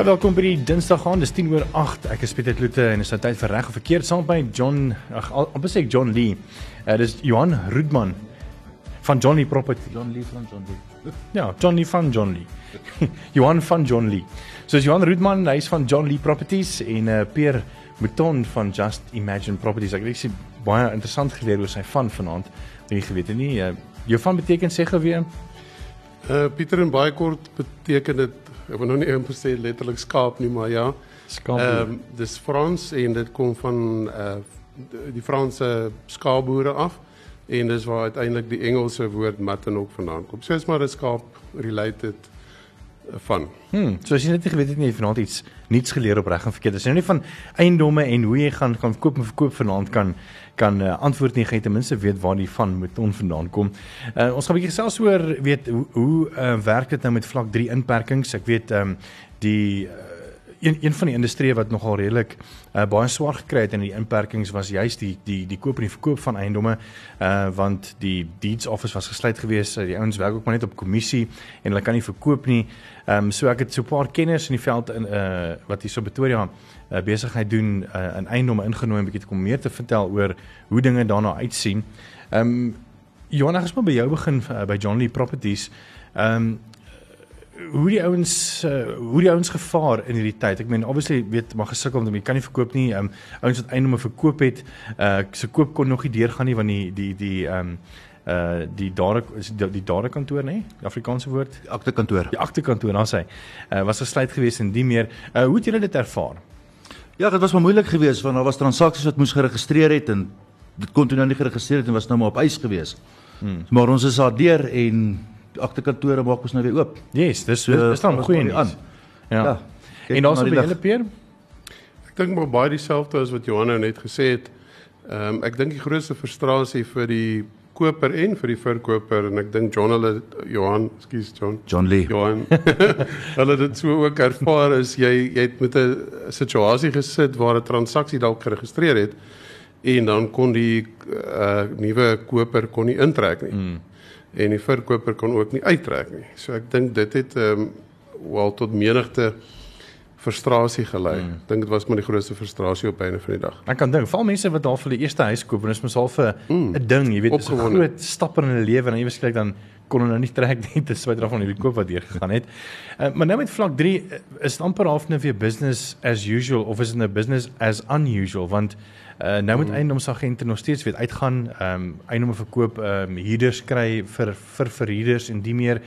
Baie welkom by die Dinsdag aan. Dis 10 oor 8. Ek is Pieter Kloete en is nou tyd vir reg of verkeerd saam by John ag amper sê ek John Lee. Uh, dis Johan Rudman van John Lee Property. John Lee van John Lee. Ja, John Lee van John Lee. Johan van John Lee. So is Johan Rudman, hy's van John Lee Properties en uh, Peer Mouton van Just Imagine Properties. Ek het baie interessant geleer oor sy van vanaand. Jy geweet nie, uh, jou van beteken sê gou weer. Uh Pieter en baie kort beteken dit ek wil nou nie eendag sê letterlik skaap nie, maar ja. Skaap. Ehm um, dis Frans en dit kom van uh die Franse skaapboere af en dis waar uiteindelik die Engelse woord mutton ook vandaan kom. So is maar 'n skaap related van. Hm, so as jy net nie geweet het nie, jy vanaand iets nuuts geleer op reg en verkeerd. Dis nou nie van eiendomme en hoe jy gaan gaan koop en verkoop vanaand kan kan uh, antwoord nie gee ten minste weet waar die van moet on vandaan kom. Uh, ons gaan 'n bietjie gesels oor weet hoe hoe uh, werk dit nou met vlak 3 inperkings. Ek weet ehm um, die uh, een een van die industrieë wat nogal redelik uh, baie swaar gekry het in die inperkings was juist die die die koop en die verkoop van eiendomme uh want die deeds office was gesluit geweest. Die ouens werk ook maar net op kommissie en hulle kan nie verkoop nie. Ehm um, so ek het so 'n paar kenners in die veld in uh wat hier so Pretoria uh, besigheid doen uh, in eiendomme ingenooi om 'n bietjie kom meer te vertel oor hoe dinge daarna uitsien. Ehm um, Johan, ek gaan by jou begin uh, by John Lee Properties. Ehm um, hoe die ouens uh, hoe die ouens gevaar in hierdie tyd. Ek meen obviously weet maar gesukkel om jy kan nie verkoop nie. Ehm um, ouens wat eiendomme verkoop het, uh se koop kon nog nie deurgaan nie want die die die ehm um, uh die daar is die, die daar kantoor nê die Afrikaanse woord? Akte kantoor die akte kantoor dan sê uh, was gesluit geweest en die meer. Uh, hoe het julle dit ervaar? Ja dit was maar moeilik geweest want daar was transaksies wat moes geregistreer het en dit kon toe nou nie geregistreer het en was nou maar op ys geweest. Hmm. maar ons is daar deur en die aktekantore maak ons nou weer oop. Yes, dis so, dis dan goeie nuus. Ja. ja. En so by hele peer. Ek dink maar baie dieselfde as wat Johan nou net gesê het. Ehm um, ek dink die grootste frustrasie vir die koper en vir die verkoper en ek dink John hulle Johan, skus John. John Lee. Johan. hulle dit so ook ervaar is jy jy het met 'n situasie gesit waar 'n transaksie dalk geregistreer het en dan kon die uh, nuwe koper kon nie intrek nie. Mm en die verkoper kon ook nie uittrek nie. So ek dink dit het ehm um, wel tot menigte frustrasie gelei. Mm. Ek dink dit was maar die grootste frustrasie op einde van die dag. Ek kan dink, veral mense wat daar vir die eerste huis koop en is mos al vir 'n mm. ding, jy weet, 'n groot stap in hulle lewe en jy beskryf dan kon hulle nou nie trek nie te swyter af van hierdie koop wat deur gegaan het. Uh, maar nou met vlak 3 eh, is dit amper half net weer business as usual of is dit nou business as unusual want Uh, nou moet mm. eiendomsagente nog steeds weet uitgaan, ehm um, eiendomme verkoop, ehm um, huurders kry vir vir verhuurders en die meer.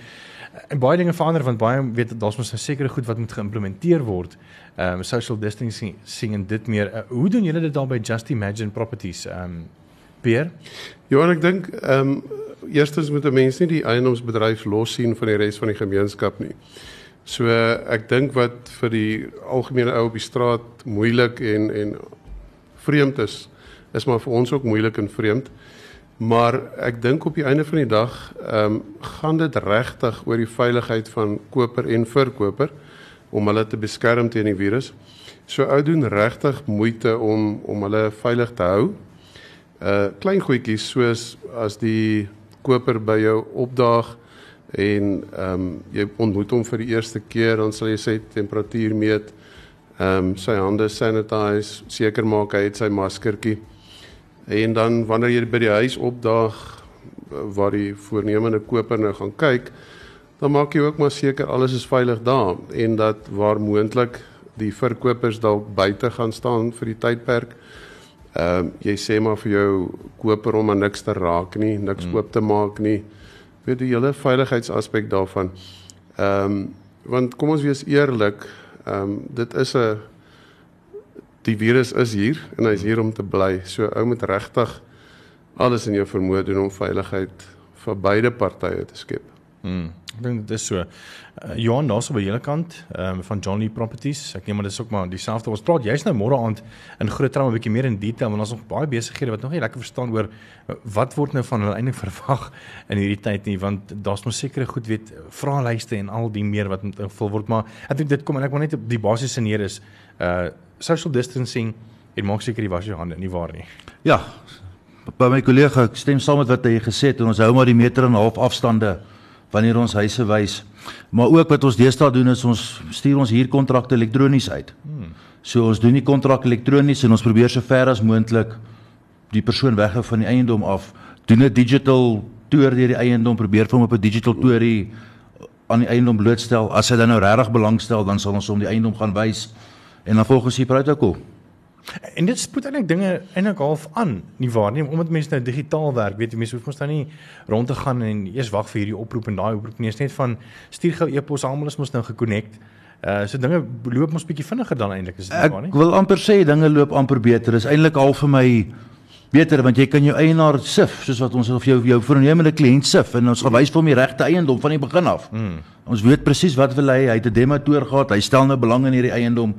En baie dinge verander want baie weet daar's mos 'n sekere goed wat moet geïmplementeer word. Ehm um, social distancing sing en dit meer. Uh, hoe doen julle dit dan by Just Imagine Properties? Ehm um, Pierre? Ja, ek dink ehm um, eerstens moet 'n mens nie die eiendomsbedryf los sien van die res van die gemeenskap nie. So ek dink wat vir die algemene ou op die straat moeilik en en vreemd is, is maar vir ons ook moeilik en vreemd. Maar ek dink op die einde van die dag, ehm um, gaan dit regtig oor die veiligheid van koper en verkoper om hulle te beskerm teen die virus. So ou doen regtig moeite om om hulle veilig te hou. Uh klein goedjies soos as die koper by jou opdaag en ehm um, jy ontmoet hom vir die eerste keer, dan sal jy sy temperatuur meet ehm um, sy hande sanitize, seker maak hy het sy maskertjie. En dan wanneer jy by die huis opdaag waar die voornemende koper nou gaan kyk, dan maak jy ook maar seker alles is veilig daar en dat waar moontlik die verkopers dalk buite gaan staan vir die tydperk. Ehm um, jy sê maar vir jou koper om aan niks te raak nie, niks hmm. oop te maak nie. Weet die hele veiligheidsaspek daarvan. Ehm um, want kom ons wees eerlik, Ehm um, dit is 'n die virus is hier en hy's hier om te bly. So ou moet regtig alles in jou vermoë doen om veiligheid vir beide partye te skep. Mm. Ek dink dit is so. Uh, Johan daar's op die hele kant um, van John Lee Properties. Ek neem maar dis ook maar dieselfde. Ons praat jy's nou môre aand in groot trauma 'n bietjie meer in detail want ons nog baie besighede wat nog nie lekker verstaan oor uh, wat word nou van hulle eintlik verwag in hierdie tyd nie want daar's mos sekere goed weet vraelyste en al die meer wat moet invul word maar ek dink dit kom en ek wil net op die basiese neer is uh social distancing en maak seker jy was jou hande nie waar nie. Ja. By my kollega stem saam met wat hy gesê het en ons hou maar die meter en 'n half afstande wanneer ons huise wys. Maar ook wat ons deesdae doen is ons stuur ons huurkontrakte elektronies uit. Hmm. So ons doen die kontrak elektronies en ons probeer so ver as moontlik die persoon weghou van die eiendom af. Doen 'n digital toer deur die eiendom, probeer vir hom op 'n digital toerie aan die eiendom blootstel. As hy dan nou regtig belangstel, dan sal ons hom die eiendom gaan wys en dan volgens die protokol. En dit spoed eintlik dinge eintlik half aan, nie waar nie, omdat mense nou digitaal werk, weet jy, mense hoef mos nou nie rond te gaan en eers wag vir hierdie oproep en daai oproep nie, is net van stuur gou e-pos, almal is mos nou gekonnekt. Uh so dinge loop mos bietjie vinniger dan eintlik is dit waar nie. Ek wil amper sê dinge loop amper beter. Dis eintlik al vir my beter want jy kan jou eienaar sif soos wat ons of jou jou voornemende kliënt sif en ons gewys vir hom die regte eiendom van die begin af. Mm. Ons weet presies wat wil hy, hy het 'n demo toer gehad, hy stel nou belang in hierdie eiendom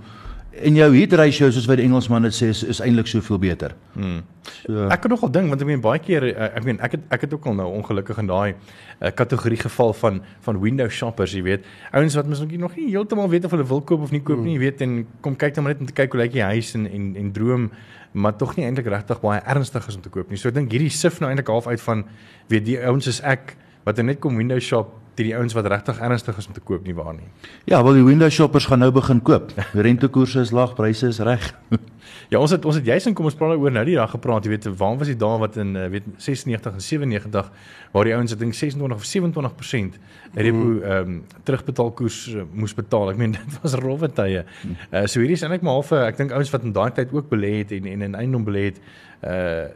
en jou hit ratio soos wat die Engelsman dit sê is, is eintlik soveel beter. Hmm. So. Ek kan nogal dink want ek meen baie keer eh, ek meen ek het ek het ook al nou ongelukkig in daai uh, kategorie geval van van window shoppers, jy weet. Ouens wat mens nog nie heeltemal weet of hulle wil koop of nie koop hmm. nie, jy weet en kom kyk dan maar net om te kyk hoe lyk die huis en en en droom maar tog nie eintlik regtig baie ernstig is om te koop nie. So ek dink hierdie sif nou eintlik half uit van weet die ouens is ek wat net kom window shop die die ouens wat regtig ernstig is om te koop nie waar nie. Ja, wel die window shoppers gaan nou begin koop. Die rentekoerse is laag, pryse is reg. ja, ons het ons het juist in kom ons praat oor nou die dag gepraat, jy weet, waar was die dae wat in eh, weet 96 en 97 waar die ouens ek dink 26 of 27% repo mm. ehm um, terugbetaalkoers uh, moes betaal. Ek meen dit was rowwe tye. Uh, so hierdie is eintlik maar half ek dink ouens wat in daai tyd ook belê het en en in eiendom belê het, uh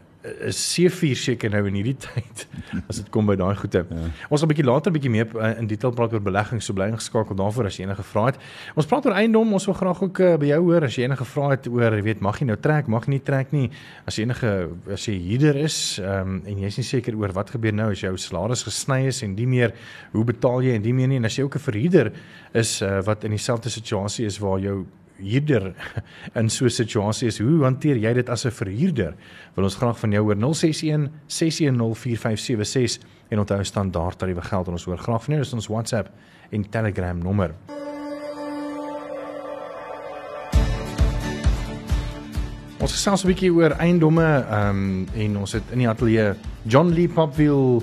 is C4 seker nou in hierdie tyd as dit kom by daai goede. Ja. Ons gaan 'n bietjie later 'n bietjie meer uh, in detail praat oor beleggings, so bly ingeskakel daarvoor as jy enige vrae het. Ons praat oor eiendom, ons wil graag ook uh, by jou hoor as jy enige vrae het oor, jy weet, mag jy nou trek, mag jy nie trek nie. As jy enige as jy huurder is um, en jy's nie seker oor wat gebeur nou as jou salaris gesny is en die meer hoe betaal jy en die meer nie en as jy ook 'n verhuurder is uh, wat in dieselfde situasie is waar jou huurder in so 'n situasie is, hoe hanteer jy dit as 'n verhuurder? Wil ons graag van jou hoor 061 610 4576 en onthou standaard tariewe geld en ons hoor graag van jou is ons WhatsApp en Telegram nommer. Ons gesels 'n bietjie oor eiendomme, ehm um, en ons het in die ateljee John Lee Popville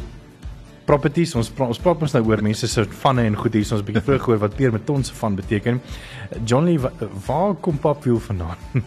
properties. Ons pra, ons praat mos nou oor mense se vanne en goed hier. Ons 'n bietjie vroeg gehoor wat Pierre met ons van beteken. John Lee, waar kom Papwiel vandaan?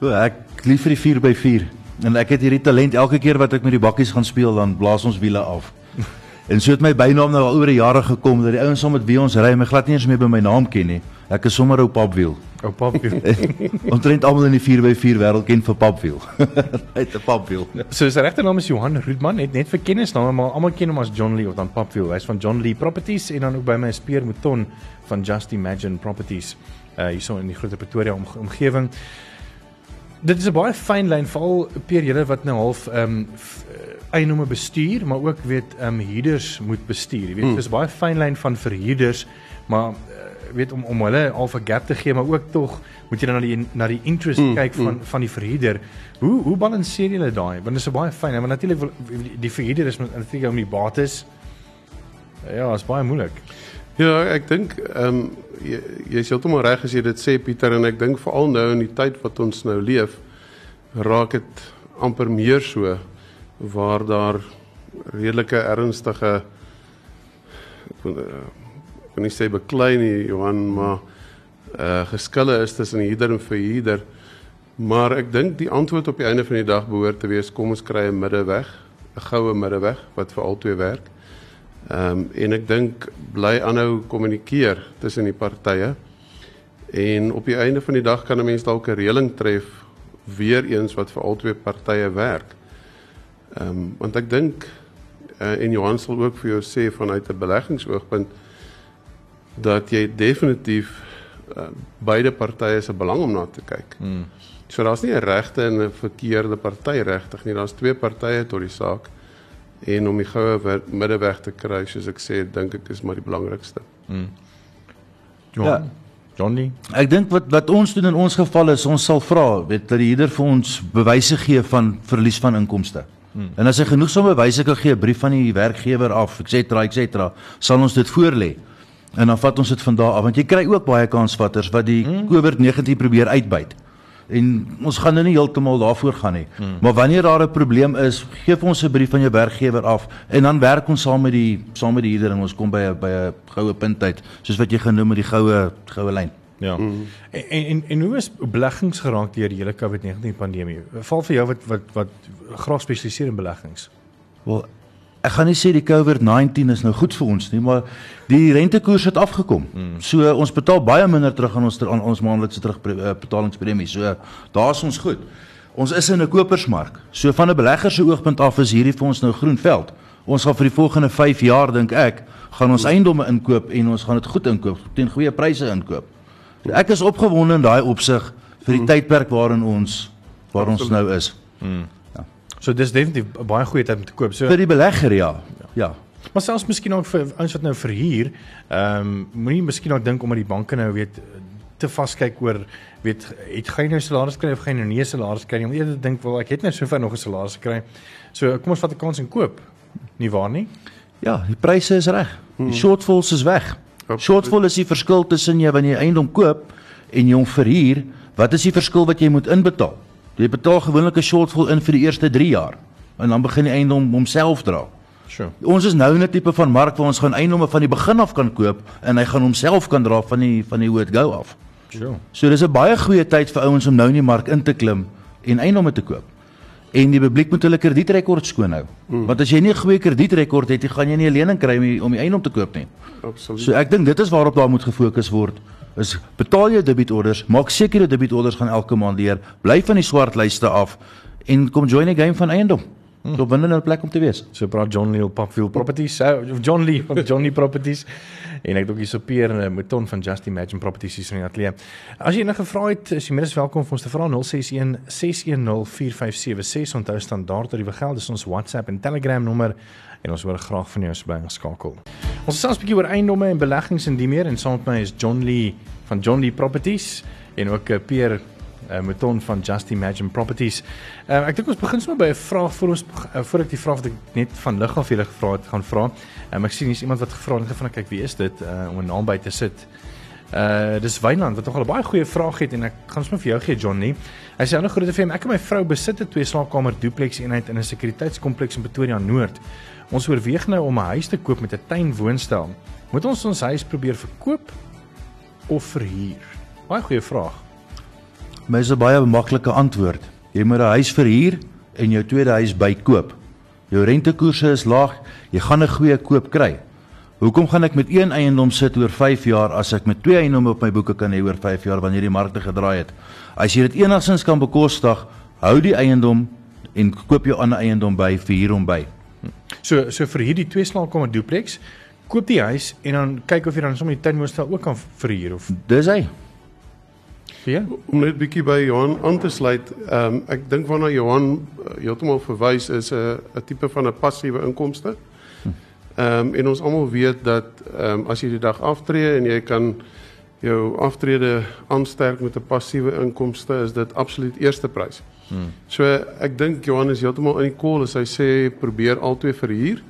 O, ek lief vir die 4x4 en ek het hierdie talent elke keer wat ek met die bakkies gaan speel dan blaas ons wiele af. En so het my bynaam nou al oor jare gekom dat die ouens saam met wie ons ry my glad nie eens meer by my naam ken nie. Ek is sommer ou Papwiel. Ou Papwiel. Ons trend almal in die 4x4 wêreld ken vir Papwiel. Hy't 'n Papwiel. So sy regte naam is Johan Roodman, net net vir kennisname, maar almal ken hom as John Lee of dan Papwiel. Hy's van John Lee Properties en dan ook by my speer Mouton van Just Imagine Properties. Uh hierso in die Groot Pretoria om, omgewing. Dit is 'n baie fyn lyn veral peer julle wat nou half ehm um, eienome bestuur, maar ook weet ehm um, huurders moet bestuur. Jy weet, hmm. dis baie fyn lyn van verhuurders, maar weet om om hulle al 'n gap te gee, maar ook tog moet jy dan na die na die interest mm, kyk van mm. van die verhuurder. Hoe hoe balanseer jy daai? Want dit is baie fyn, want natuurlik die verhuurder is natuurlik om die bates. Ja, is baie moeilik. Ja, ek dink ehm um, jy jy is heeltemal reg as jy dit sê Pieter en ek dink veral nou in die tyd wat ons nou leef, raak dit amper meer so waar daar redelike ernstige ek wil kan nie sê beklei nie Johan, maar uh geskille is tussen huurder en verhuurder. Maar ek dink die antwoord op die einde van die dag behoort te wees kom ons kry 'n middeweg, 'n goue middeweg wat vir albei werk. Ehm um, en ek dink bly aanhou kommunikeer tussen die partye. En op die einde van die dag kan 'n mens dalk 'n reëling tref weer eens wat vir albei partye werk. Ehm um, want ek dink uh, en Johan sal ook vir jou sê vanuit 'n beleggingsoogpunt dat jy definitief uh, beide partye se belang om na te kyk. Hmm. So daar's nie 'n regte en 'n verkeerde party regtig nie. Daar's twee partye tot die saak en om die goue middeweg te kry, soos ek sê, dink ek is maar die belangrikste. Hmm. John, ja. Johnny. Ek dink wat wat ons doen in ons geval is ons sal vra, weet dat die huurder vir ons bewyse gee van verlies van inkomste. Hmm. En as hy genoegsame bewyse kan gee, 'n brief van die werkgewer af, et cetera, et cetera, sal ons dit voorlê. En dan vat ons dit van daar af want jy kry ook baie kansvatters wat die mm. COVID-19 probeer uitbuit. En ons gaan nou nie heeltemal daarvoor gaan nie. Hmm. Maar wanneer daar 'n probleem is, gee vir ons 'n brief van jou werkgewer af en dan werk ons saam met die saam met die huurder en ons kom by 'n by 'n goue punt uit, soos wat jy genoem met die goue goue lyn. Ja. Mm. En, en en hoe is beleggings geraak deur die hele COVID-19 pandemie? Val vir jou wat wat wat graag spesialiseer in beleggings? Wel, ek gaan nie sê die COVID-19 is nou goed vir ons nie, maar die rentekoers het afgekom. Mm. So ons betaal baie minder terug aan ons aan ons maandelikse terugbetalingspremie. So daar's ons goed. Ons is in 'n kopersmark. So van 'n belegger se oogpunt af is hierdie vir ons nou groen veld. Ons gaan vir die volgende 5 jaar dink ek, gaan ons eiendomme inkoop en ons gaan dit goed inkoop teen goeie pryse inkoop. Ek is opgewonde in daai opsig vir die mm. tydperk waarin ons waar ons nou is. Mm. So dis definitief 'n baie goeie tyd om te koop. So vir die belegger ja. Ja. Maar selfs miskien ook vir ons wat nou verhuur, ehm um, moenie miskien ook dink omdat die banke nou weet te vaskyk oor weet het jy nou salaris kry of jy nou nie salaris kry nie. Om eerder dink wel ek het net sover nog 'n salaris kry. So kom ons vat 'n kans en koop. Nie waar nie? Ja, die pryse is reg. Die hmm. shortfalls is weg. Shortfall is die verskil tussen jy wanneer jy eiendom koop en jy hom verhuur. Wat is die verskil wat jy moet inbetaal? Jy betaal gewoonlik 'n shortfall in vir die eerste 3 jaar en dan begin die eiendom homself dra. Sure. Ons is nou in 'n tipe van mark waar ons gaan eiendomme van die begin af kan koop en hy gaan homself kan dra van die van die dit go af. Sure. So dis 'n baie goeie tyd vir ouens om nou in die mark in te klim en eiendomme te koop. En die publiek moet hulle kredietrekord skoon hou. Mm. Want as jy nie 'n goeie kredietrekord het, gaan jy nie 'n lening kry om die, om die eiendom te koop nie. Absoluut. So ek dink dit is waarop daar moet gefokus word is betaal jou debietorders, maak seker jou debietorders gaan elke maand deur, bly van die swart lyste af en kom join die game van eiendom. Hmm. So binne 'n plek om te wees. So praat John Lee op Popfield Properties, uh, John Lee van John Lee Properties en ek het ook hier so Pierre en Mouton van Just Imagine Properties hier in die ateljee. As jy enige vrae het, is jy meer as welkom om ons te vra 061 610 4576. Onthou standaard dat die geld is ons WhatsApp en Telegram nommer en ons wil graag van jou so baie geskakel. Ons is selfs 'n bietjie oor eiendomme en beleggings en die meer en saam met my is John Lee van John Lee Properties en ook uh, Pierre uh, Mouton van Just Imagine Properties. Uh, ek dink ons begin sommer by 'n vraag vir ons uh, voor ek die vraag wat ek net van lig af julle gevra het gaan vra. Um, ek sien hier's iemand wat gevra het van kyk wie is dit uh, om 'n naam by te sit. Uh dis Wynand wat nogal 'n baie goeie vraag het en ek gaan sommer vir jou gee John Lee. Hy sê ander groot FM, ek en my vrou besit 'n twee slaapkamer duplex eenheid in 'n sekuriteitskompleks in Pretoria Noord. Ons oorweeg nou om 'n huis te koop met 'n tuinwoonstel. Moet ons ons huis probeer verkoop of verhuur? Baie goeie vraag. My is 'n baie maklike antwoord. Jy moet 'n huis verhuur en jou tweede huis bykoop. Jou rentekoerse is laag, jy gaan 'n goeie koop kry. Hoekom gaan ek met een eiendom sit oor 5 jaar as ek met twee eiendomme op my boeke kan hê oor 5 jaar wanneer die markte gedraai het? As jy dit enigstens kan bekostig, hou die eiendom en koop jou ander eiendom by, verhuur hom by. So so vir hierdie twee slaapkamer duplex, koop die huis en dan kyk of jy dan sommer die tuinwoonstel ook kan verhuur of dis hy. Ja, om net 'n bietjie by Johan aan te sluit. Ehm um, ek dink waarna Johan uh, heeltemal verwys is 'n uh, 'n tipe van 'n passiewe inkomste. Ehm um, en ons almal weet dat ehm um, as jy die dag aftree en jy kan jou aftrede aansterk met 'n passiewe inkomste, is dit absoluut eerste prys. Hmm. So ek dink Johan is heeltemal in die kol as hy sê probeer albei verhuur.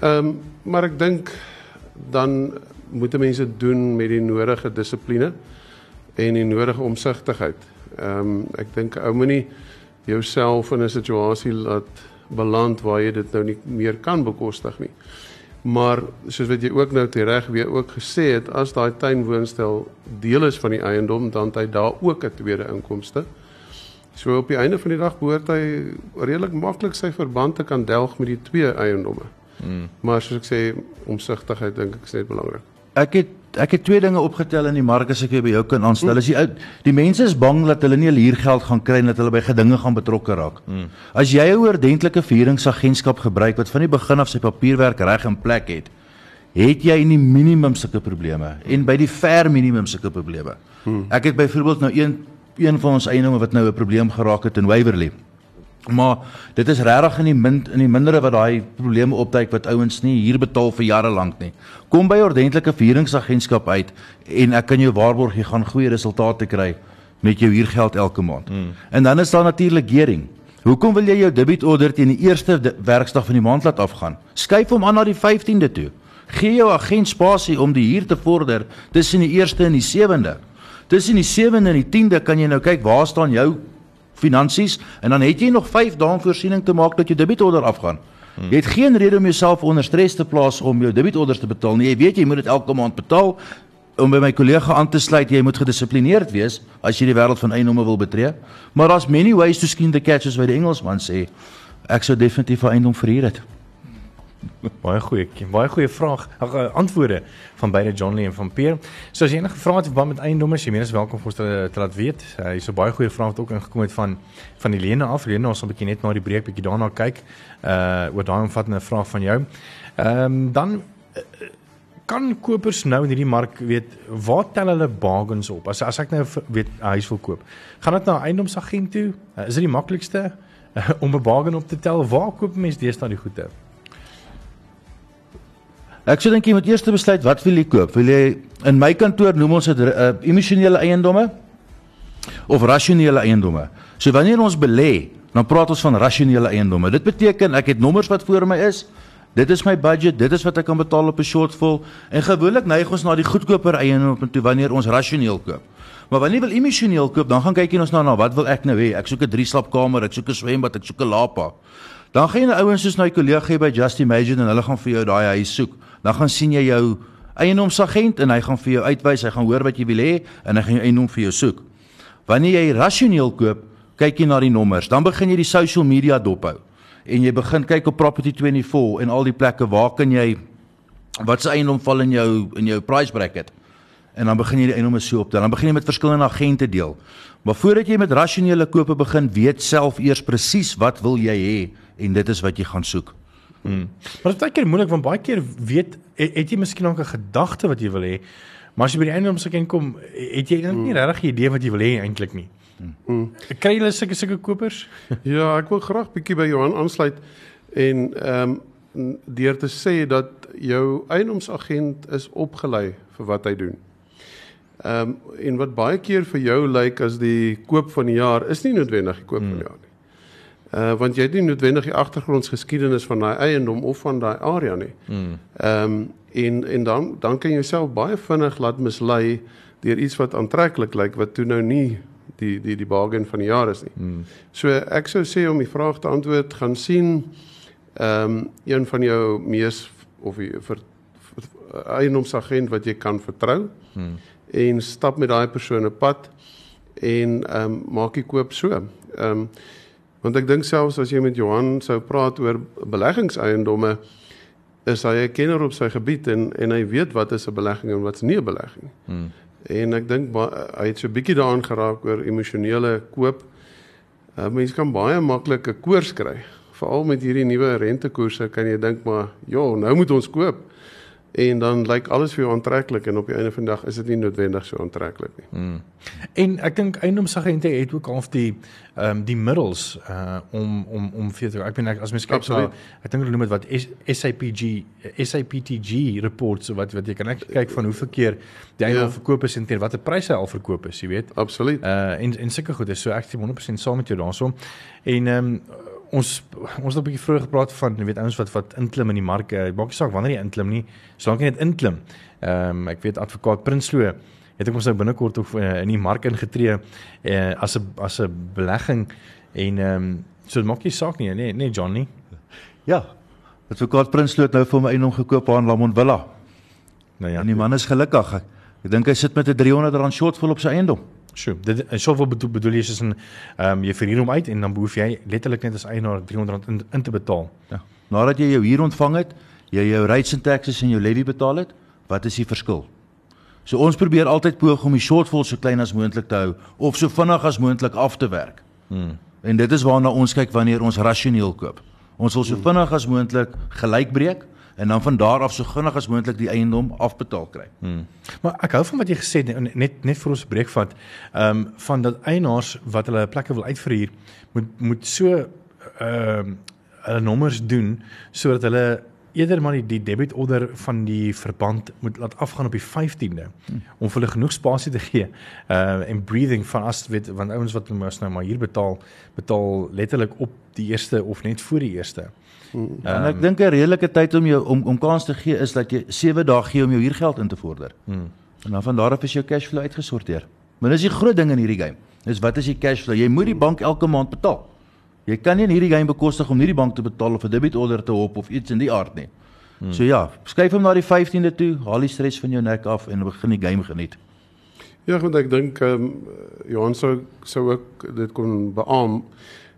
Ehm um, maar ek dink dan moet mense doen met die nodige dissipline en die nodige omsigtigheid. Ehm um, ek dink ou moenie jouself in 'n situasie laat beland waar jy dit nou nie meer kan bekostig nie. Maar soos wat jy ook nou reg weer ook gesê het, as daai tuinwoonstel deel is van die eiendom, dan het hy daar ook 'n tweede inkomste. So op die einde van die dag behoort hy redelik maklik sy verband te kan delg met die twee eiendomme. Hmm. Maar soos ek sê, omsigtigheid dink ek is net belangrik. Ek het ek het twee dinge opgetel in die mark as ek weer by jou kan aanstel. As die die mense is bang dat hulle nie huurgeld gaan kry en dat hulle by gedinge gaan betrokke raak. Hmm. As jy 'n oordentlike verhuuringsagentskap gebruik wat van die begin af sy papierwerk reg in plek het, het jy in die minimum sulke probleme en by die ver minimum sulke probleme. Hmm. Ek het byvoorbeeld nou een een van ons eiendomme wat nou 'n probleem geraak het in Waverley. Maar dit is regtig in die min in die mindere wat daai probleme opduik wat ouens nie hier betaal vir jare lank nie. Kom by ordentlike verhuuringsagentskap uit en ek kan jou waarborg jy gaan goeie resultate kry met jou huurgeld elke maand. Mm. En dan is daar natuurlik gering. Hoekom wil jy jou debietorder teen die eerste werksdag van die maand laat afgaan? Skuif hom aan na die 15de toe. Gee jou agent spasie om die huur te vorder tussen die 1ste en die 7de. Tussen die 7de en die 10de kan jy nou kyk waar staan jou finansies en dan het jy nog 5 dae voorsiening te maak dat jou debietorder afgaan. Hmm. Jy het geen rede om jouself onder stres te plaas om jou debitorders te betaal nie. Jy weet jy moet dit elke maand betaal. Om by my kollega aan te sluit, jy moet gedissiplineerd wees as jy die wêreld van eiendomme wil betree. Maar daar's many ways to skin the cat as wat die Engelsman sê. Ek sou definitief 'n eiendom verhuur het. Baie goeie, baie goeie vraag. Ag antwoorde van beide John Lee en van Peer. So as jy enige vrae het wat met eiendomme, jy menes welkom vir ons te, te laat weet. Uh, Hier's 'n baie goeie vraag wat ook ingekom het van van Helene af. Helene, ons sal 'n bietjie net na die breek bietjie daarna kyk. Uh oor daai omvattende vraag van jou. Ehm um, dan uh, kan kopers nou in hierdie mark weet waar tel hulle bargains op? As as ek nou weet 'n huis wil koop, gaan dit na 'n eiendomsagent toe? Uh, is dit die maklikste uh, om 'n bargain op te tel? Waar koop mense deesdae die goede? Ek sou dink jy moet eers besluit wat wil jy koop? Wil jy in my kantoor noem ons dit uh, emosionele eiendomme of rasionele eiendomme? So wanneer ons belê, dan praat ons van rasionele eiendomme. Dit beteken ek het nommers wat voor my is. Dit is my budget, dit is wat ek kan betaal op 'n shortfall en gewoonlik neig ons na die goedkoper eiendomme toe wanneer ons rasioneel koop. Maar wanneer jy wil emosioneel koop, dan gaan kyk jy ons na na wat wil ek nou hê? Ek soek 'n drie slaapkamer, ek soek 'n swembad, ek soek 'n lapa. Dan gaan jy na ouens soos my kollega by Just Imagine en hulle gaan vir jou daai huis soek. Dan gaan sien jy jou eiendomsagent en hy gaan vir jou uitwys, hy gaan hoor wat jy wil hê en hy gaan jou eiendom vir jou soek. Wanneer jy rasioneel koop, kyk jy na die nommers. Dan begin jy die social media dophou en jy begin kyk op Property 24 en al die plekke waar kan jy wat se eiendom val in jou in jou price bracket. En dan begin jy die eiendomme so optel. Dan begin jy met verskillende agente deel. Maar voordat jy met rasionele kope begin, weet self eers presies wat wil jy hê en dit is wat jy gaan soek. Hmm. Maar dit is baie keer moeilik want baie keer weet het, het jy miskien ook 'n gedagte wat jy wil hê, maar as jy by die eiendomsagent kom, het jy eintlik nie Hmm. regtig 'n idee wat jy wil hê eintlik nie. Mm. Kry jy sulke sulke kopers? Ja, ek wil graag bietjie by Johan aansluit en ehm um, deur te sê dat jou eiendomsagent is opgelei vir wat hy doen. Ehm um, en wat baie keer vir jou lyk as die koop van die jaar is nie noodwendig die koop hmm. van die jaar nie. Uh want jy het nie noodwendig die agtergrondgeskiedenis van daai eiendom of van daai area nie. Hmm. Ehm um, en en dan dan kan jy jouself baie vinnig laat mislei deur iets wat aantreklik lyk wat toe nou nie die die die bargain van die jaar is nie. Hmm. So ek sou sê om die vraag te antwoord, gaan sien ehm um, een van jou mees of die vir, vir eiendomsagent wat jy kan vertrou Hmm. En stap met daai persoon op pad en ehm um, maak die koop so. Ehm um, want ek dink selfs as jy met Johan sou praat oor beleggingseiendomme is hy 'n kenner op sy gebied en en hy weet wat is 'n belegging en wat's nie 'n belegging. Hmm. En ek dink hy het so 'n bietjie daaraan geraak oor emosionele koop. Uh, mens kan baie maklik 'n koers kry. Veral met hierdie nuwe rentekoerse kan jy dink maar, "Ja, nou moet ons koop." En dan lyk alles vir jou aantreklik en op die einde van die dag is dit nie noodwendig so aantreklik nie. Hmm. En ek dink eiendomsagente het ook half die ehm um, die middels uh om om om vir te ek bedoel as mens kyk na ek dink hulle noem dit wat SAPG SAPTG reports wat wat jy kan ek kyk van hoeveel keer die eiendom Ja. verkoop is en teen watter pryse hy al verkoop is, jy weet. Absoluut. Uh en en sulke goed is so ek is 100% saam met jou daaroor. En ehm um, ons ons het 'n bietjie vroeër gepraat van jy weet ouens wat wat inklim in die mark. Uh, maak nie saak wanneer jy inklim nie, solank jy net inklim. Ehm um, ek weet advokaat Prinsloo het ek ons nou binnekort ook uh, in die mark ingetree uh, as 'n as 'n belegging en ehm um, so dit maak nie saak nie, nee, nee John nie. Ja. Advokaat Prinsloo het nou vir my eiendom gekoop aan Lamont Villa. Nou Ja, en die man is gelukkig. Ek dink hy sit met 'n 300 rand shortfall op sy eiendom. Sjoe, dit en soveel bedoel, bedoel jy soos 'n ehm um, jy verhuur hom uit en dan behoef jy letterlik net as eienaar R300 in, in te betaal. Ja. Nadat jy jou huur ontvang het, jy jou rates en taxes en jou levy betaal het, wat is die verskil? So ons probeer altyd poog om die shortfall so klein as moontlik te hou of so vinnig as moontlik af te werk. Hmm. En dit is waarna ons kyk wanneer ons rasioneel koop. Ons wil so vinnig as moontlik gelyk breek en dan van daar af so vinnig as moontlik die eiendom afbetaal kry. Hmm. Maar ek hou van wat jy gesê het net net, vir ons breek vat. Ehm um, van dat eienaars wat hulle plekke wil uitverhuur moet moet so ehm um, hulle nommers doen sodat hulle eerder maar die, die debit order van die verband moet laat afgaan op die 15de hmm. om vir hulle genoeg spasie te gee. Uh en breathing van as weet want ouens wat mos nou maar hier betaal betaal letterlik op die eerste of net voor die eerste. Hmm. En ek dink 'n redelike tyd om jou om om kans te gee is dat jy 7 dae gee om jou huurgeld in te vorder. Hmm. En dan van daar af is jou cashflow uitgesorteer. Maar dis die groot ding in hierdie game. Dis wat is die cash flow? Jy moet die bank elke maand betaal. Jy kan nie in hierdie game bekostig om nie die bank te betaal of 'n debit order te hop of iets in die aard nie. Hmm. So ja, skuif hom na die 15de toe, haal die stres van jou nek af en begin die game geniet. Ja, want ek dink ehm um, Johan sou sou ook dit kon beamoen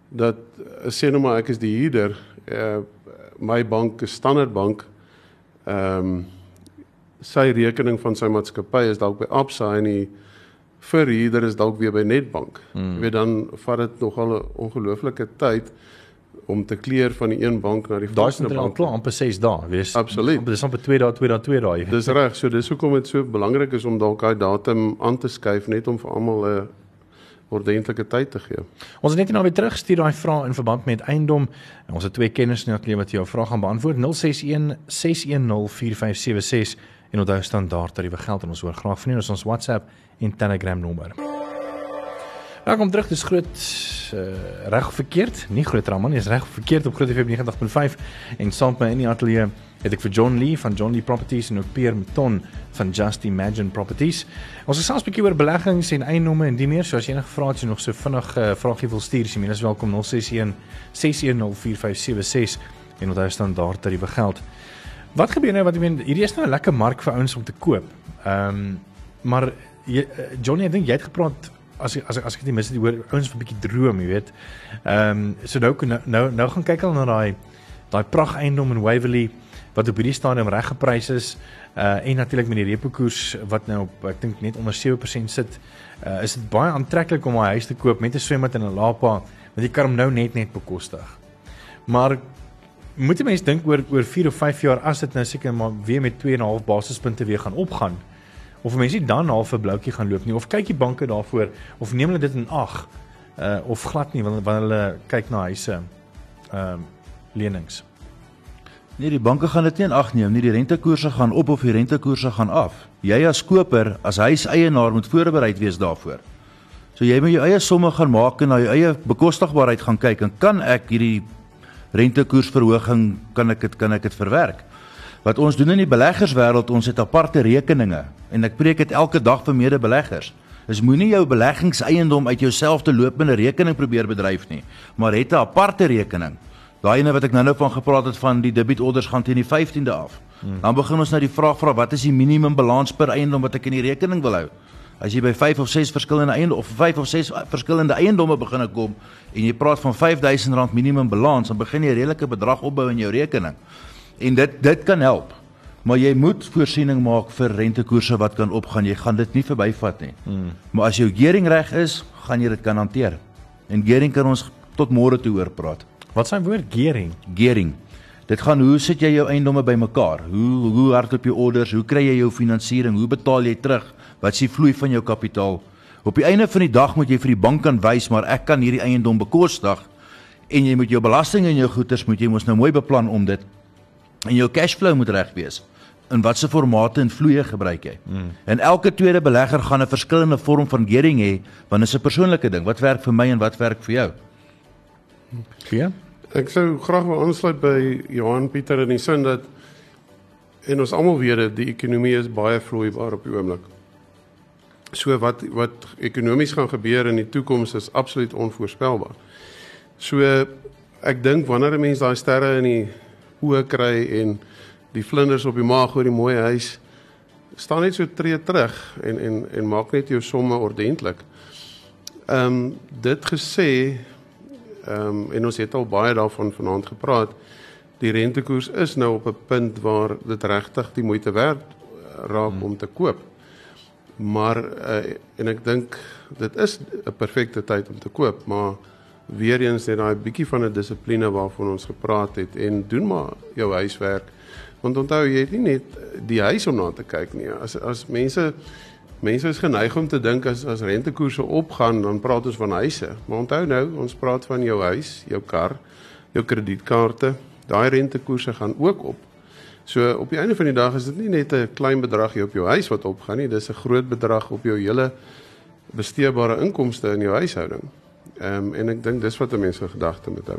dat eh, sê nou maar ek is die huurder, uh, my bank is Standard Bank. Ehm um, sy rekening van sy maatskappy is dalk by Absa en die verhuurder is dalk weer by Nedbank. Hmm. Jy weet dan vat dit nogal 'n ongelooflike tyd om te kleer van die een bank na die volgende bank. Daai is klaar amper 6 dae, wees. Absoluut. Dis amper 2 dae, 2 dae, 2 dae. Dis reg. So dis hoekom dit so belangrik is om dalk daai datum aan te skuif net om vir almal 'n ordentlike tyd te gee. Ons het net nou weer teruggestuur daai vrae in verband met eiendom. En ons het twee kenners net geleer wat jou vrae gaan beantwoord. 061 610 4576 en onthou standaard tariewe geld en ons hoor graag van julle ons WhatsApp en Telegram nommer. Welkom terug, dis groot uh, reg verkeerd? Nie groot raman nie, is reg verkeerd op Groot FM 90.5 en saam met my in die ateljee het ek vir John Lee van John Lee Properties en ook Pierre Mouton van Just Imagine Properties. Ons gesels 'n bietjie oor beleggings en eiendomme en die meer. So as jy enige vrae het, jy nog so vinnig 'n uh, vraagie wil stuur, jy is welkom 061 610 4576 en onthou standaard tariewe geld. Wat gebeur nou wat ek meen hierdie is nou 'n lekker mark vir ouens om te koop. Ehm um, maar jy, eh, Johnny, ek dink jy het gepraat as as as ek dit mis het oor ouens vir 'n bietjie droom, jy weet. Ehm um, so nou nou nou gaan kyk al na daai daai pragt eiendom in Waverley wat op hierdie stadium reg geprys is uh en natuurlik met die repo koers wat nou op ek dink net onder 7% sit, uh is dit baie aantreklik om 'n huis te koop met 'n swembad en 'n lapa want jy kan hom nou net net bekostig. Maar moet 'n mens dink oor oor 4 of 5 jaar as dit nou seker maar weer met 2.5 basispunte weer gaan opgaan of mense dan half 'n bloukie gaan loop nie of kyk die banke daarvoor of neem hulle dit in ag uh of glad nie wanneer wanneer hulle kyk na huise ehm uh, lenings. Nee die banke gaan dit nie in ag neem nie die rentekoerse gaan op of die rentekoerse gaan af. Jy as koper as huiseienaar moet voorbereid wees daarvoor. So jy moet jou eie somme gaan maak en na jou eie bekostigbaarheid gaan kyk en kan ek hierdie rentekoersverhoging kan ek dit kan ek dit verwerk. Wat ons doen in die beleggerswêreld, ons het aparte rekeninge en ek preek dit elke dag vir mede-beleggers. Is moenie jou beleggingseiendom uit jouself te lopende rekening probeer bedryf nie, maar het 'n aparte rekening. Daai ene wat ek nou-nou van gepraat het van die debit orders gaan teen die 15de af. Hmm. Dan begin ons nou die vraag vra wat is die minimum balans per eiendom wat ek in die rekening wil hou? As jy by 5 of 6 verskillende eiendomme of 5 of 6 verskillende eiendomme begin kom en jy praat van R5000 minimum balans, dan begin jy 'n redelike bedrag opbou in jou rekening. En dit dit kan help. Maar jy moet voorsiening maak vir rentekoerse wat kan opgaan. Jy gaan dit nie verbyvat nie. Hmm. Maar as jou gearing reg is, gaan jy dit kan hanteer. En gearing kan ons tot môre toe oor praat. Wat s'yn woord gearing? Gearing. Dit gaan hoe sit jy jou eiendomme bymekaar? Hoe hoe hardop jy orders? Hoe kry jy jou finansiering? Hoe betaal jy terug? Wat s'ie vloei van jou kapitaal. Op die einde van die dag moet jy vir die bank kan wys maar ek kan hierdie eiendom bekostig en jy moet jou belasting en jou goederes moet jy mos nou mooi beplan om dit en jou cash flow moet reg wees. In watter formate en vloeye gebruik jy? Hmm. En elke tweede belegger gaan 'n verskillende vorm van gearing hê want dit is 'n persoonlike ding. Wat werk vir my en wat werk vir jou? Ja. Ek sou graag wil aansluit by Johan Pieter in die sin dat en ons almal weet dat die ekonomie is baie vloeibaar op die oomblik. So wat wat ekonomies gaan gebeur in die toekoms is absoluut onvoorspelbaar. So ek dink wanneer 'n mens daai sterre in die oë kry en die vlinders op die maag oor die mooi huis staan net so tree terug en en en maak net jou somme ordentlik. Ehm um, dit gesê ehm um, en ons het al baie daarvan vanaand gepraat. Die rentekoers is nou op 'n punt waar dit regtig die moeite werd raak hmm. om te koop. Maar uh, en ek dink dit is 'n perfekte tyd om te koop, maar weer eens net daai bietjie van 'n dissipline waarvan ons gepraat het en doen maar jou huiswerk. Want onthou jy het nie net die huis om na te kyk nie. As as mense mense is geneig om te dink as as rentekoerse opgaan, dan praat ons van huise. Maar onthou nou, ons praat van jou huis, jou kar, jou kredietkaarte. Daai rentekoerse gaan ook op. So op die einde van die dag is dit nie net 'n klein bedragie op jou huis wat opgaan nie, dis 'n groot bedrag op jou hele besteedbare inkomste in jou huishouding. Ehm um, en ek dink dis wat mense gedagte moet hou.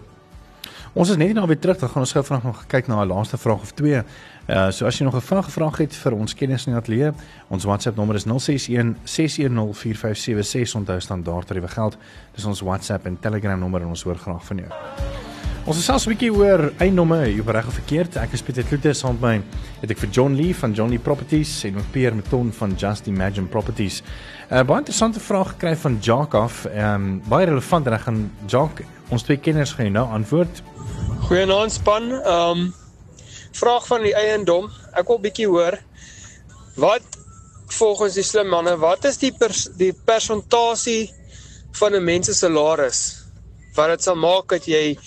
Ons is net nou weer terug, dan gaan ons gou vanaand nog kyk na 'n laaste vraag of twee. Uh so as jy nog 'n vraag gevra het vir ons kennis in die ateljee, ons WhatsApp nommer is 061 610 4576 onthou standaard tariewe geld. Dis ons WhatsApp en Telegram nommer en ons hoor graag van jou. Ons is selfs 'n bietjie oor eienaame, jy reg of verkeerd. Ek is Pieter Kloete saam met my. Het ek vir John Lee van John Lee Properties en ook Pierre Meton van Just Imagine Properties. 'n uh, Baie interessante vraag gekry van Jacques af. Ehm um, baie relevant en ek gaan Jacques, ons twee kenners gaan nou antwoord. Goeienaand span. Ehm um, vraag van die eiendom. Ek wil bietjie hoor wat volgens die slim manne, wat is die pers die persentasie van 'n mens se salaris wat dit sal maak dat jy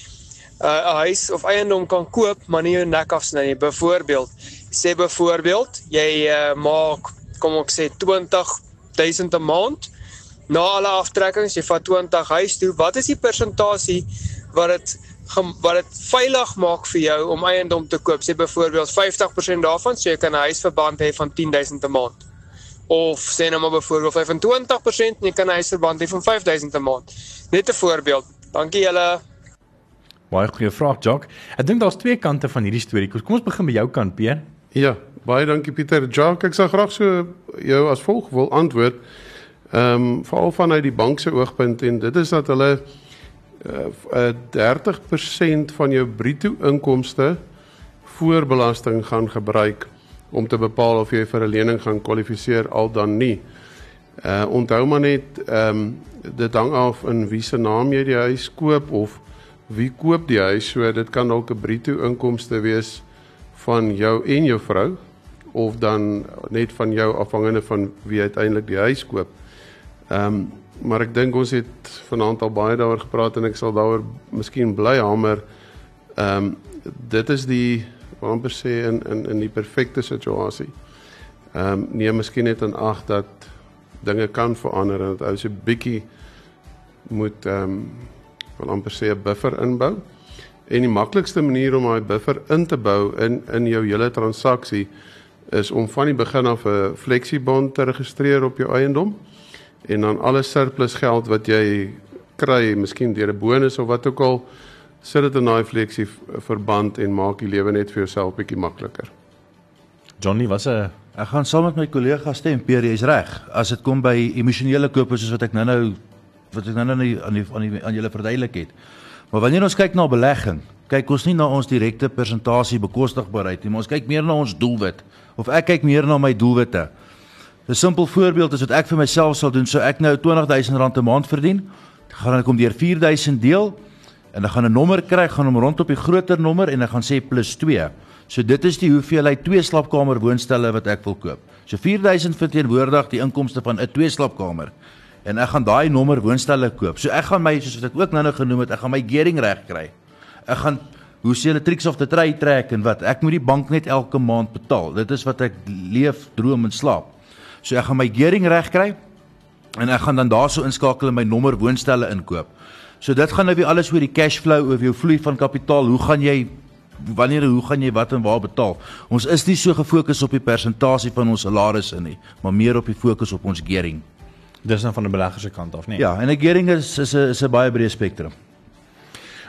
'n uh, huis of eiendom kan koop maar nie jou nek afsny nie. Byvoorbeeld, sê byvoorbeeld jy uh, maak kom ek sê 20000 'n maand na alle aftrekkings, jy vat 20 huis toe. Wat is die persentasie wat dit wat dit veilig maak vir jou om eiendom te koop? Sê byvoorbeeld 50% daarvan, so jy kan 'n huisverband hê van 10000 'n maand. Of sê nou maar byvoorbeeld 25% en jy kan 'n huisverband hê van 5000 'n maand. Net 'n voorbeeld. Dankie julle. Baie goeie vraag, Jock. Ek dink daar's twee kante van hierdie storie. Kom ons begin by jou kant, Pierre. Ja, baie dankie Pieter. Jock, ek sou graag so jou as volg wil antwoord. Ehm um, veral vanuit die bank se oogpunt en dit is dat hulle uh, 30% van jou bruto inkomste voor belasting gaan gebruik om te bepaal of jy vir 'n lening gaan kwalifiseer al dan nie. Uh onthou maar net ehm um, dit hang af in wie se naam jy die huis koop of wie koop die huis so dit kan dalk 'n bruto inkomste wees van jou en jou vrou of dan net van jou afhangende van wie uiteindelik die huis koop. Ehm um, maar ek dink ons het vanaand al baie daaroor gepraat en ek sal daaroor miskien bly hamer. Ehm um, dit is die amper sê in in in die perfekte situasie. Ehm um, nee, miskien net aan ag dat dinge kan verander en dat ou se bietjie moet ehm um, wil amper sê 'n buffer inbou. En die maklikste manier om daai buffer in te bou in in jou hele transaksie is om van die begin af 'n fleksiebond te registreer op jou eiendom en dan alle surplus geld wat jy kry, miskien deur 'n bonus of wat ook al, sit dit in daai fleksie verband en maak die lewe net vir jouself bietjie makliker. Johnny, wat 'n ek gaan saam met my kollega stem, Pierre, jy's reg. As dit kom by emosionele kope soos wat ek nou-nou wat ek nou-nou aan die aan die aan julle verduidelik het. Maar wanneer ons kyk na belegging, kyk ons nie na ons direkte persentasie bekostigbaarheid nie, maar ons kyk meer na ons doelwit of ek kyk meer na my doelwitte. 'n Simpel voorbeeld is wat ek vir myself sal doen, so ek nou R20000 'n maand verdien, gaan ek hom deur 4000 deel en dan gaan 'n nommer kry, gaan hom rondop die groter nommer en ek gaan sê plus 2. So dit is die hoeveelheid twee slaapkamer woonstelle wat ek wil koop. So 4000 verteenwoordig die inkomste van 'n twee slaapkamer en ek gaan daai nommer woonstelle koop. So ek gaan my soos wat ek ook nou-nou genoem het, ek gaan my gearing reg kry. Ek gaan hoe se hulle tricks of the trade trek en wat ek moet die bank net elke maand betaal. Dit is wat ek leef, droom en slaap. So ek gaan my gearing reg kry en ek gaan dan daarso inskakel en my nommer woonstelle inkoop. So dit gaan nou weer alles oor die cash flow, oor jou vloei van kapitaal. Hoe gaan jy wanneer hoe gaan jy wat en waar betaal? Ons is nie so gefokus op die persentasie van ons salarisse nie, maar meer op die fokus op ons gearing. Dis nou van 'n belegger se kant af, nee. Ja, en 'n gearing is is 'n is 'n baie breë spektrum.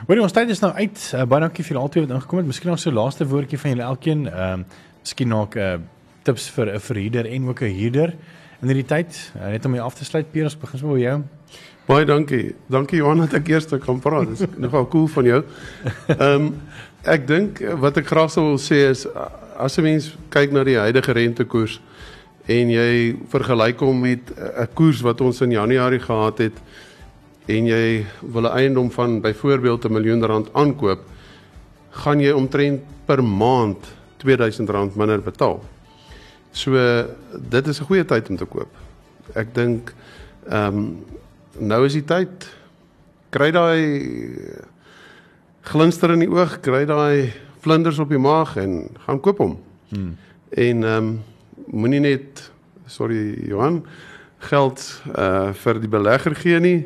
Hoorie, ons tyd is nou uit. Uh, baie dankie vir albei wat ingekom het. Miskien nog so 'n laaste woordjie van julle elkeen. Ehm uh, miskien nog 'n uh, tips vir 'n verhuurder en ook 'n huurder in hierdie tyd. Uh, net om hier af te sluit, Pierre, ons begin so by jou. Baie dankie. Dankie Johan dat ek eers kan praat. Dis nogal cool van jou. Ehm um, ek dink wat ek graag sou wil sê is as 'n mens kyk na die huidige rentekoers en jy vergelyk hom met 'n koers wat ons in Januarie gehad het en jy wil 'n eiendom van byvoorbeeld 'n miljoen rand aankoop, gaan jy omtrent per maand R2000 minder betaal. So dit is 'n goeie tyd om te koop. Ek dink ehm um, nou is die tyd kry daai glinster in die oog, kry daai vlinders op die maag en gaan koop hom. Hmm. En ehm um, moenie net sorry Johan geld uh vir die belegger gee nie.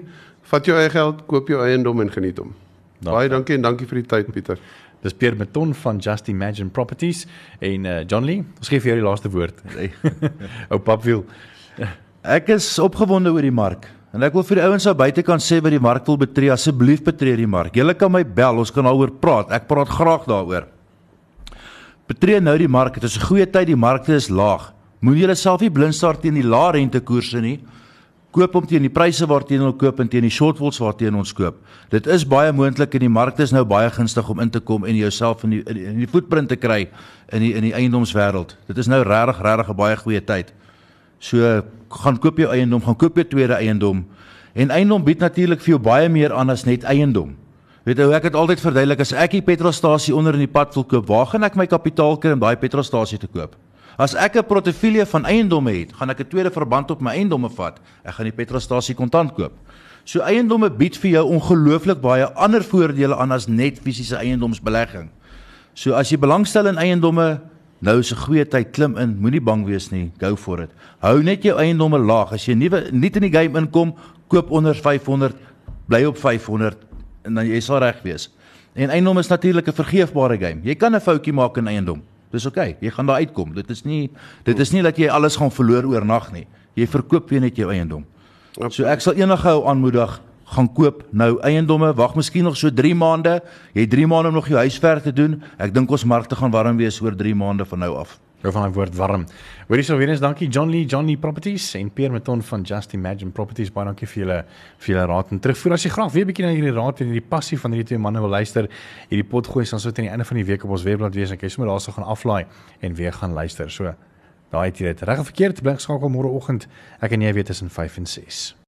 Vat jou eie geld, koop jou eiendom en geniet hom. Dank. Baie dankie en dankie vir die tyd Pieter. Dis Pierre Meton van Just Imagine Properties en uh John Lee, ons gee vir jou die laaste woord. Ou Papwiel. Ek is opgewonde oor die mark. En ek wil vir die ouens daar buite kan sê wat die mark wil betree, asseblief betree die mark. Julle kan my bel, ons kan daaroor praat. Ek praat graag daaroor. Betree nou die mark. Dit is 'n goeie tyd, die markte is laag. Moenie julle self nie blind staar teen die lae rentekoerse nie. Koop om teen die pryse waarteen hulle koop en teen die shortfalls waarteen ons koop. Dit is baie moontlik en die markte is nou baie gunstig om in te kom en jouself in die in die voetprint te kry in die in die eiendomswêreld. Dit is nou regtig regtig 'n baie goeie tyd. So gaan koop jou eiendom, gaan koop jou tweede eiendom. En eiendom bied natuurlik vir jou baie meer aan as net eiendom. Weet jy, ek het altyd verduidelik as ek 'n petrolstasie onder in die pad wil koop, waar gaan ek my kapitaal kry om daai petrolstasie te koop? As ek 'n portefeulje van eiendomme het, gaan ek 'n tweede verband op my eiendomme vat. Ek gaan die petrolstasie kontant koop. So eiendomme bied vir jou ongelooflik baie ander voordele aan as net fisiese eiendomsbelegging. So as jy belangstel in eiendomme, nou is 'n goeie tyd klim in, moenie bang wees nie, go for it. Hou net jou eiendomme laag. As jy nuwe nie in die game inkom, koop onder 500, bly op 500 en dan jy sal reg wees. En eiendom is natuurlik 'n vergeefbare game. Jy kan 'n foutjie maak in eiendom. Dis oké. Okay. Jy gaan daar uitkom. Dit is nie dit is nie dat jy alles gaan verloor oornag nie. Jy verkoop weer net jou eiendom. So ek sal enige ou aanmoedig gaan koop nou eiendomme. Wag miskien nog so 3 maande. Jy het 3 maande om nog jou huiswerk te doen. Ek dink ons markte gaan warm wees oor 3 maande van nou af. Jou van daai woord warm. Hoorie so weer eens dankie John Lee, John Lee Properties en Pierre Meton van Just Imagine Properties. Baie dankie vir julle vir julle raad en terugvoer. As jy graag weer 'n bietjie na hierdie raad en hierdie passie van hierdie twee manne wil luister, hierdie pot gooi ons so teen die einde van die week op ons webblad wees en jy sommer daarso gaan aflaai en weer gaan luister. So daai het jy dit reg of verkeerd, bly skakel môre oggend. Ek en jy weet tussen 5 en 6.